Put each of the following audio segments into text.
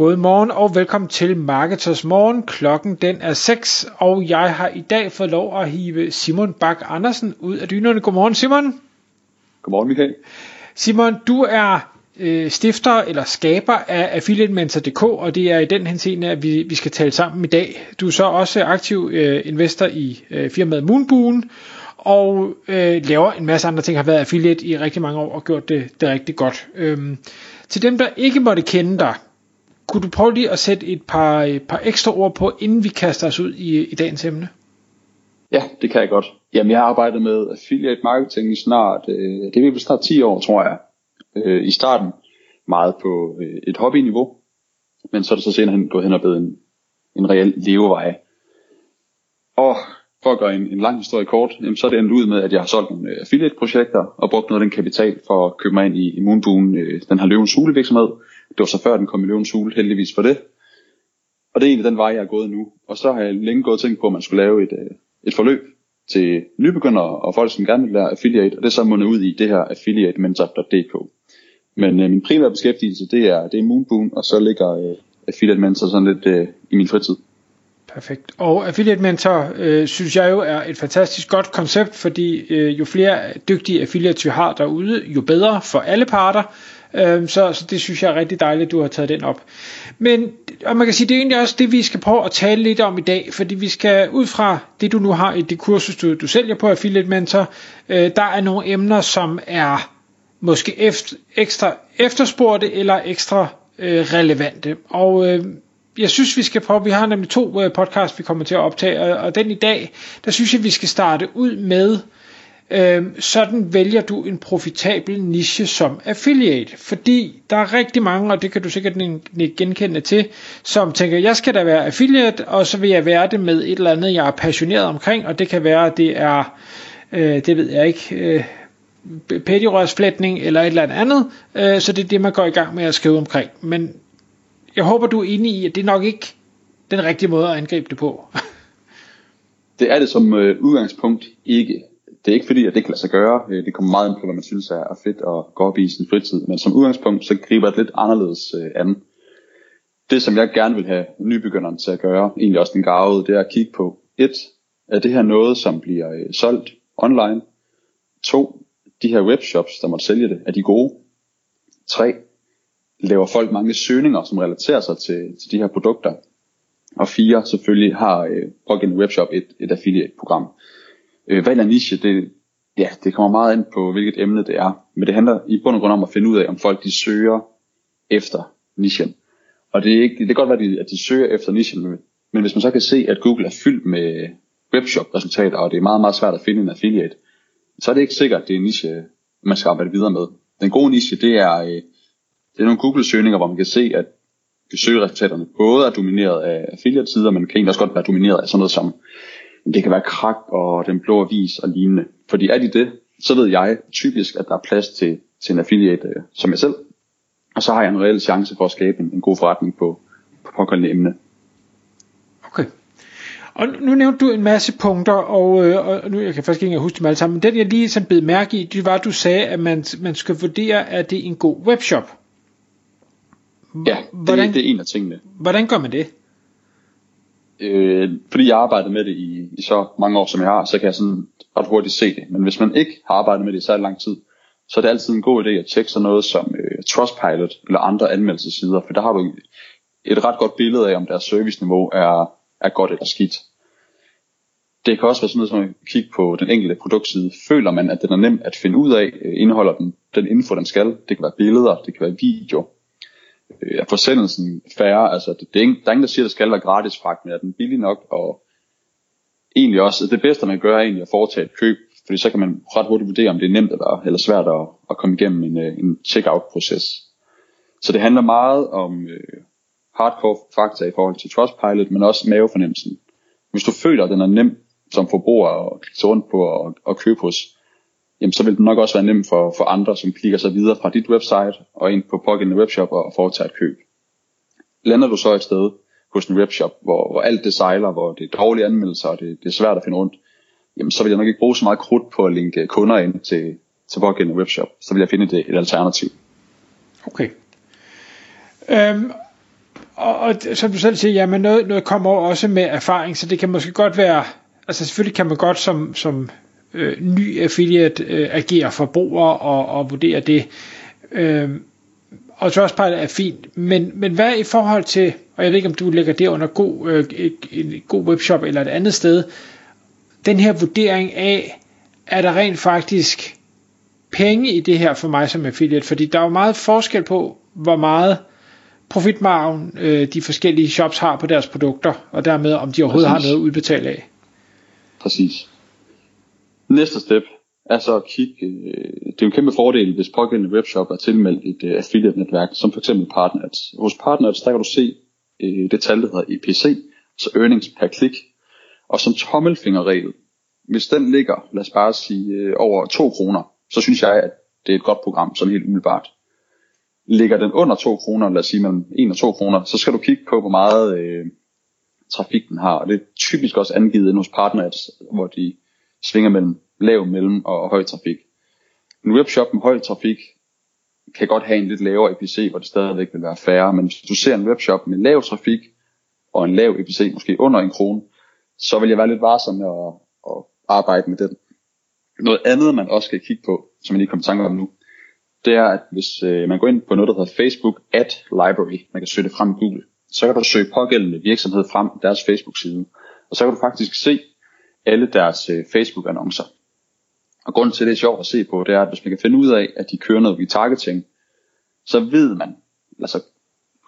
Godmorgen og velkommen til Marketers Morgen. Klokken den er 6, og jeg har i dag fået lov at hive Simon Bak Andersen ud af dynerne. Godmorgen Simon. Godmorgen Michael. Simon, du er øh, stifter eller skaber af affiliatementor.dk, og det er i den henseende, at vi, vi skal tale sammen i dag. Du er så også aktiv øh, investor i øh, firmaet Moonboon, og øh, laver en masse andre ting, har været affiliate i rigtig mange år og gjort det, det rigtig godt. Øhm, til dem, der ikke måtte kende dig, kunne du prøve lige at sætte et par, et par ekstra ord på, inden vi kaster os ud i, i dagens emne? Ja, det kan jeg godt. Jamen, jeg har arbejdet med affiliate marketing i snart, øh, det er vel snart 10 år, tror jeg. Øh, I starten meget på øh, et hobbyniveau, men så er det så senere hen gået hen og blevet en, en reel levevej. Og for at gøre en, en lang historie kort, jamen, så er det endt ud med, at jeg har solgt nogle øh, affiliate-projekter og brugt noget af den kapital for at købe mig ind i, i Moonboon, øh, den her løvens hulevirksomhed, virksomhed. Det var så før den kom i løvens hule, heldigvis for det. Og det er egentlig den vej, jeg er gået nu. Og så har jeg længe gået og tænkt på, at man skulle lave et, øh, et forløb til nybegyndere og folk, som gerne vil lære affiliate, og det er så mundet ud i det her affiliatementor.dk. Men øh, min primære beskæftigelse, det er, det er Moonboon, og så ligger øh, affiliate mentor sådan lidt øh, i min fritid. Perfekt. Og Affiliate Mentor øh, synes jeg jo er et fantastisk godt koncept, fordi øh, jo flere dygtige affiliates vi har derude, jo bedre for alle parter. Øh, så, så det synes jeg er rigtig dejligt, at du har taget den op. Men og man kan sige, det er egentlig også det, vi skal prøve at tale lidt om i dag, fordi vi skal ud fra det, du nu har i det kursus, du, du sælger på Affiliate Mentor, øh, der er nogle emner, som er måske efter, ekstra efterspurgte eller ekstra øh, relevante. Og øh, jeg synes, vi skal prøve, vi har nemlig to øh, podcasts, vi kommer til at optage, og, og den i dag, der synes jeg, vi skal starte ud med, øh, sådan vælger du en profitabel niche som affiliate, fordi der er rigtig mange, og det kan du sikkert genkende til, som tænker, jeg skal da være affiliate, og så vil jeg være det med et eller andet, jeg er passioneret omkring, og det kan være, at det er, øh, det ved jeg ikke, øh, pettirørsflætning eller et eller andet, øh, så det er det, man går i gang med at skrive omkring. Men jeg håber, du er enig i, at det er nok ikke den rigtige måde at angribe det på. det er det som øh, udgangspunkt ikke. Det er ikke fordi, at det kan lade sig gøre. Øh, det kommer meget ind på, hvad man synes er fedt at gå op i sin fritid. Men som udgangspunkt, så griber det lidt anderledes øh, an. Det, som jeg gerne vil have nybegynderen til at gøre, egentlig også den gavede, det er at kigge på, et, er det her noget, som bliver øh, solgt online? To, de her webshops, der måtte sælge det, er de gode? Tre, laver folk mange søgninger, som relaterer sig til, til de her produkter. Og fire, selvfølgelig har øh, pågældende webshop et, et affiliate-program. Øh, valg af niche? Det, ja, det kommer meget ind på, hvilket emne det er. Men det handler i bund og grund om at finde ud af, om folk de søger efter nichen. Og det, er ikke, det kan godt være, at de søger efter nichen, men hvis man så kan se, at Google er fyldt med webshop-resultater, og det er meget, meget svært at finde en affiliate, så er det ikke sikkert, at det er en niche, man skal arbejde videre med. Den gode niche, det er, øh, det er nogle Google-søgninger, hvor man kan se, at søgeresultaterne både er domineret af affiliate-sider, men kan egentlig også godt være domineret af sådan noget som, det kan være krak og den blå avis og lignende. Fordi er de det, så ved jeg typisk, at der er plads til, til en affiliate øh, som jeg selv. Og så har jeg en reel chance for at skabe en, en god forretning på, på pågående emne. Okay. Og nu nævnte du en masse punkter, og, øh, og nu jeg kan faktisk ikke huske dem alle sammen, men den jeg lige sådan bed mærke i, det var, at du sagde, at man, man skal vurdere, at det er en god webshop. Ja, det, hvordan, det er en af tingene. Hvordan gør man det? Øh, fordi jeg har arbejdet med det i, i så mange år, som jeg har, så kan jeg sådan ret hurtigt se det. Men hvis man ikke har arbejdet med det i så lang tid, så er det altid en god idé at tjekke sådan noget som øh, Trustpilot eller andre anmeldelsesider, for der har du et ret godt billede af, om deres serviceniveau er, er godt eller skidt. Det kan også være sådan noget som at kigge på den enkelte produktside. Føler man, at den er nem at finde ud af, øh, indeholder den den info, den skal. Det kan være billeder, det kan være video, øh, er forsendelsen færre, altså det, det er ingen, der er ingen, der siger, at det skal være gratis fragt, men er den billig nok, og egentlig også, det bedste man gør er egentlig at foretage et køb, fordi så kan man ret hurtigt vurdere, om det er nemt eller, eller svært at, at komme igennem en, øh, en checkout-proces. Så det handler meget om øh, hardcore fakta i forhold til Trustpilot, men også mavefornemmelsen. Hvis du føler, at den er nem som forbruger at klikke rundt på og, og købe hos, jamen så vil det nok også være nemt for, for andre, som klikker sig videre fra dit website og ind på pågældende webshop og foretager et køb. Lander du så et sted hos en webshop, hvor, hvor alt det sejler, hvor det er dårlige anmeldelser, og det, det er svært at finde rundt, jamen så vil jeg nok ikke bruge så meget krudt på at linke kunder ind til, til pågældende webshop. Så vil jeg finde et, et alternativ. Okay. Øhm, og, og som du selv siger, jamen noget, noget kommer også med erfaring, så det kan måske godt være, altså selvfølgelig kan man godt som, som øh, ny affiliate øh, agere forbruger og, og vurdere det. Øh, og Trustpilot er fint, men, men hvad i forhold til, og jeg ved ikke om du lægger det under god, øh, en god webshop eller et andet sted, den her vurdering af, er der rent faktisk penge i det her for mig som affiliate, fordi der er jo meget forskel på, hvor meget profitmargen øh, de forskellige shops har på deres produkter, og dermed om de overhovedet Præcis. har noget at udbetale af. Præcis. Næste step er så at kigge, øh, det er en kæmpe fordel, hvis pågældende webshop er tilmeldt et øh, affiliate-netværk, som for eksempel Partners. Hos Partners, der kan du se øh, det tal, der hedder EPC, så altså earnings per klik, og som tommelfingerregel, hvis den ligger, lad os bare sige, over 2 kroner, så synes jeg, at det er et godt program, sådan helt umiddelbart. Ligger den under 2 kroner, lad os sige mellem 1 og 2 kroner, så skal du kigge på, hvor meget øh, trafik den har. Og det er typisk også angivet hos partners, hvor de svinger mellem lav, mellem og høj trafik. En webshop med høj trafik kan godt have en lidt lavere EPC, hvor det stadigvæk vil være færre, men hvis du ser en webshop med lav trafik og en lav EPC, måske under en krone, så vil jeg være lidt varsom med at, at arbejde med den. Noget andet, man også skal kigge på, som jeg lige kommer i tanke om nu, det er, at hvis øh, man går ind på noget, der hedder Facebook Ad Library, man kan søge det frem i Google, så kan du søge pågældende virksomhed frem deres Facebook-side, og så kan du faktisk se alle deres øh, Facebook-annoncer. Og grunden til, at det er sjovt at se på, det er, at hvis man kan finde ud af, at de kører noget retargeting, så ved man, altså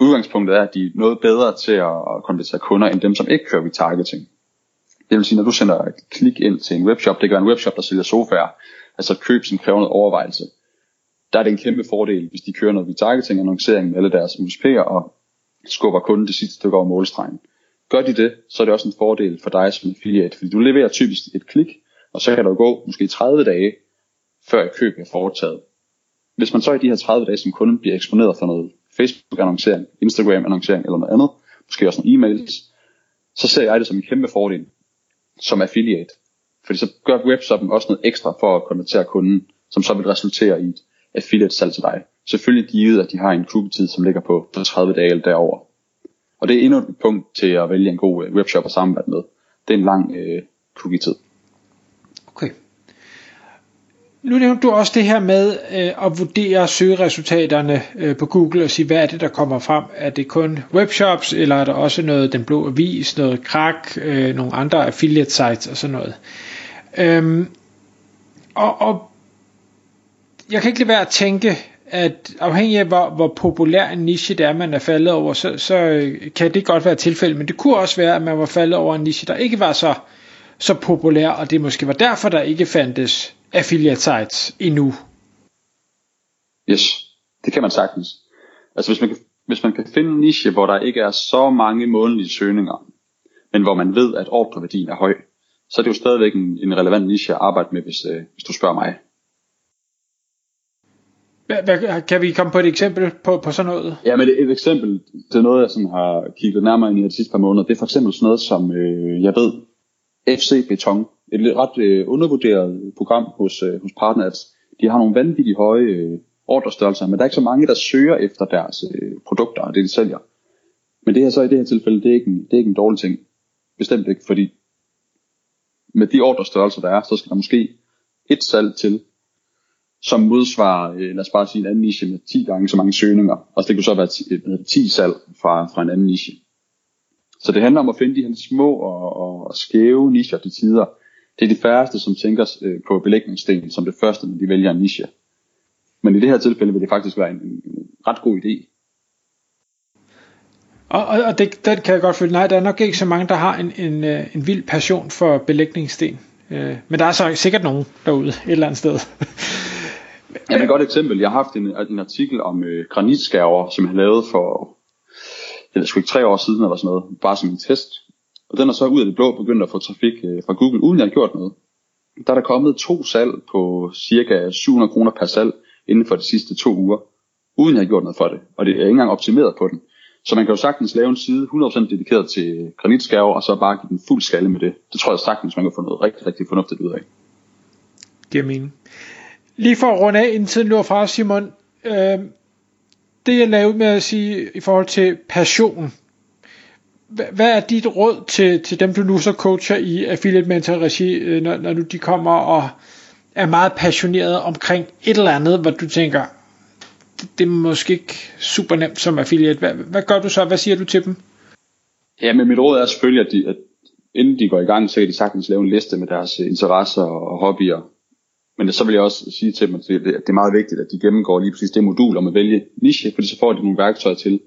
udgangspunktet er, at de er noget bedre til at konvertere kunder, end dem, som ikke kører retargeting. Det vil sige, når du sender et klik ind til en webshop, det gør en webshop, der sælger sofaer, altså køb, som kræver noget overvejelse, der er det en kæmpe fordel, hvis de kører noget retargeting annoncering med alle deres USP'er og skubber kunden det sidste stykke over målstregen. Gør de det, så er det også en fordel for dig som affiliate, fordi du leverer typisk et klik, og så kan der gå måske 30 dage, før et køb er foretaget. Hvis man så i de her 30 dage som kunde bliver eksponeret for noget Facebook-annoncering, Instagram-annoncering eller noget andet, måske også nogle e-mails, så ser jeg det som en kæmpe fordel som affiliate. Fordi så gør webshoppen også noget ekstra for at konvertere kunden, som så vil resultere i et affiliate salg til dig. Selvfølgelig givet, at de har en cookie-tid, som ligger på 30 dage eller derover. Og det er endnu et punkt til at vælge en god øh, webshop at samarbejde med. Det er en lang øh, cookie-tid. Okay. Nu nævnte du også det her med øh, at vurdere søgeresultaterne øh, på Google og sige, hvad er det, der kommer frem? Er det kun webshops, eller er der også noget Den Blå Avis, noget Krak, øh, nogle andre affiliate sites og sådan noget? Øhm, og, og jeg kan ikke lade være at tænke, at afhængig af hvor, hvor populær en niche det er, man er faldet over, så, så øh, kan det godt være tilfældet, men det kunne også være, at man var faldet over en niche, der ikke var så, så populær, og det måske var derfor, der ikke fandtes affiliate sites endnu. Yes, det kan man sagtens. Altså hvis man kan, hvis man kan finde en niche, hvor der ikke er så mange månedlige søgninger, men hvor man ved, at ordreværdien er høj, så er det jo stadigvæk en, en relevant niche at arbejde med, hvis, øh, hvis du spørger mig. Hvad, kan vi komme på et eksempel på, på sådan noget? Ja, men et, eksempel, det er noget, jeg sådan har kigget nærmere ind i de sidste par måneder. Det er for eksempel sådan noget som, øh, jeg ved, FC Beton. Et ret øh, undervurderet program hos, øh, hos Partners. De har nogle vanvittigt høje øh, ordrestørrelser, men der er ikke så mange, der søger efter deres øh, produkter og det, de sælger. Men det her så i det her tilfælde, det er ikke en, det er ikke en dårlig ting. Bestemt ikke, fordi med de ordrestørrelser, der er, så skal der måske et salg til, som modsvarer, øh, lad os bare sige en anden niche med 10 gange så mange søgninger. Og det kunne så være 10, 10 øh, salg fra, fra en anden niche. Så det handler om at finde de her små og, og, og skæve nicher til tider. Det er de færreste, som tænker øh, på belægningsdelen som det første, når de vælger en niche. Men i det her tilfælde vil det faktisk være en, en, en ret god idé. Og, og, og det, det kan jeg godt føle, nej, der er nok ikke så mange, der har en, en, en vild passion for belægningssten. Men der er så sikkert nogen derude et eller andet sted. Ja, et godt eksempel. Jeg har haft en, en artikel om øh, granitskærver, som jeg lavede for, eller er sgu ikke tre år siden eller sådan noget, bare som en test. Og den er så ud af det blå begyndt at få trafik øh, fra Google, uden jeg har gjort noget. der er der kommet to salg på cirka 700 kroner per salg inden for de sidste to uger, uden jeg har gjort noget for det. Og det er ikke engang optimeret på den. Så man kan jo sagtens lave en side 100% dedikeret til granitskærver, og så bare give den fuld skalle med det. Det tror jeg sagtens, man kan få noget rigtig, rigtig fornuftigt ud af. Giver mening. Lige for at runde af, inden tiden løber fra Simon. Øh, det jeg lavede med at sige i forhold til passion. Hvad er dit råd til, til dem, du nu så coacher i Affiliate Mentor Regi, øh, når, når nu de kommer og er meget passionerede omkring et eller andet, hvor du tænker, det, det er måske ikke super nemt som affiliate. Hvad, hvad gør du så? Hvad siger du til dem? Ja, men mit råd er selvfølgelig, at, de, at inden de går i gang, så kan de sagtens lave en liste med deres interesser og hobbyer. Men så vil jeg også sige til dem, at det er meget vigtigt, at de gennemgår lige præcis det modul om at vælge niche, fordi så får de nogle værktøjer til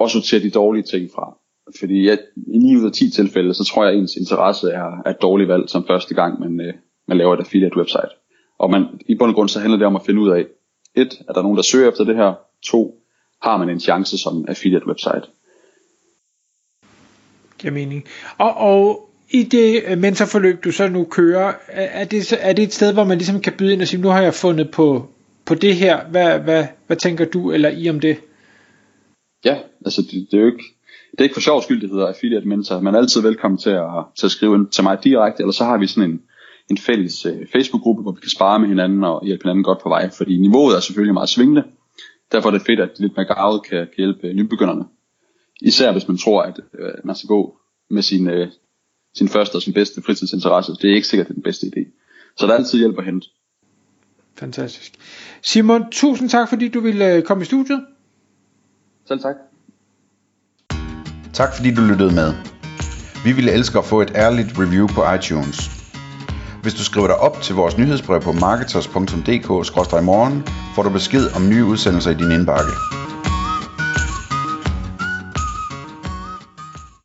at sortere de dårlige ting fra. Fordi jeg, i 9 ud af 10 tilfælde, så tror jeg, at ens interesse er, er et dårligt valg som første gang, man, øh, man laver et affiliate website. Og man, i bund og grund så handler det om at finde ud af, et, er der nogen, der søger efter det her? To, har man en chance som affiliate website? Giver mening. Og, og i det mentorforløb, du så nu kører, er det, er det et sted, hvor man ligesom kan byde ind og sige, nu har jeg fundet på, på det her, hvad, hvad, hvad tænker du eller I om det? Ja, altså det, det er jo ikke, det er ikke for sjov skyld, det hedder affiliate mentor. Man er altid velkommen til at, til at skrive ind til mig direkte, eller så har vi sådan en, en fælles uh, Facebook-gruppe, hvor vi kan spare med hinanden og hjælpe hinanden godt på vej, fordi niveauet er selvfølgelig meget svingende. Derfor er det fedt, at lidt mere gavet kan, kan hjælpe nybegynderne. Især hvis man tror, at øh, man skal gå med sin, øh, sin første og sin bedste fritidsinteresse. Det er ikke sikkert, det er den bedste idé. Så der er altid hjælp at hente. Fantastisk. Simon, tusind tak, fordi du ville komme i studiet. Selv tak. Tak fordi du lyttede med. Vi ville elske at få et ærligt review på iTunes. Hvis du skriver dig op til vores nyhedsbrev på marketers.dk-morgen, får du besked om nye udsendelser i din indbakke.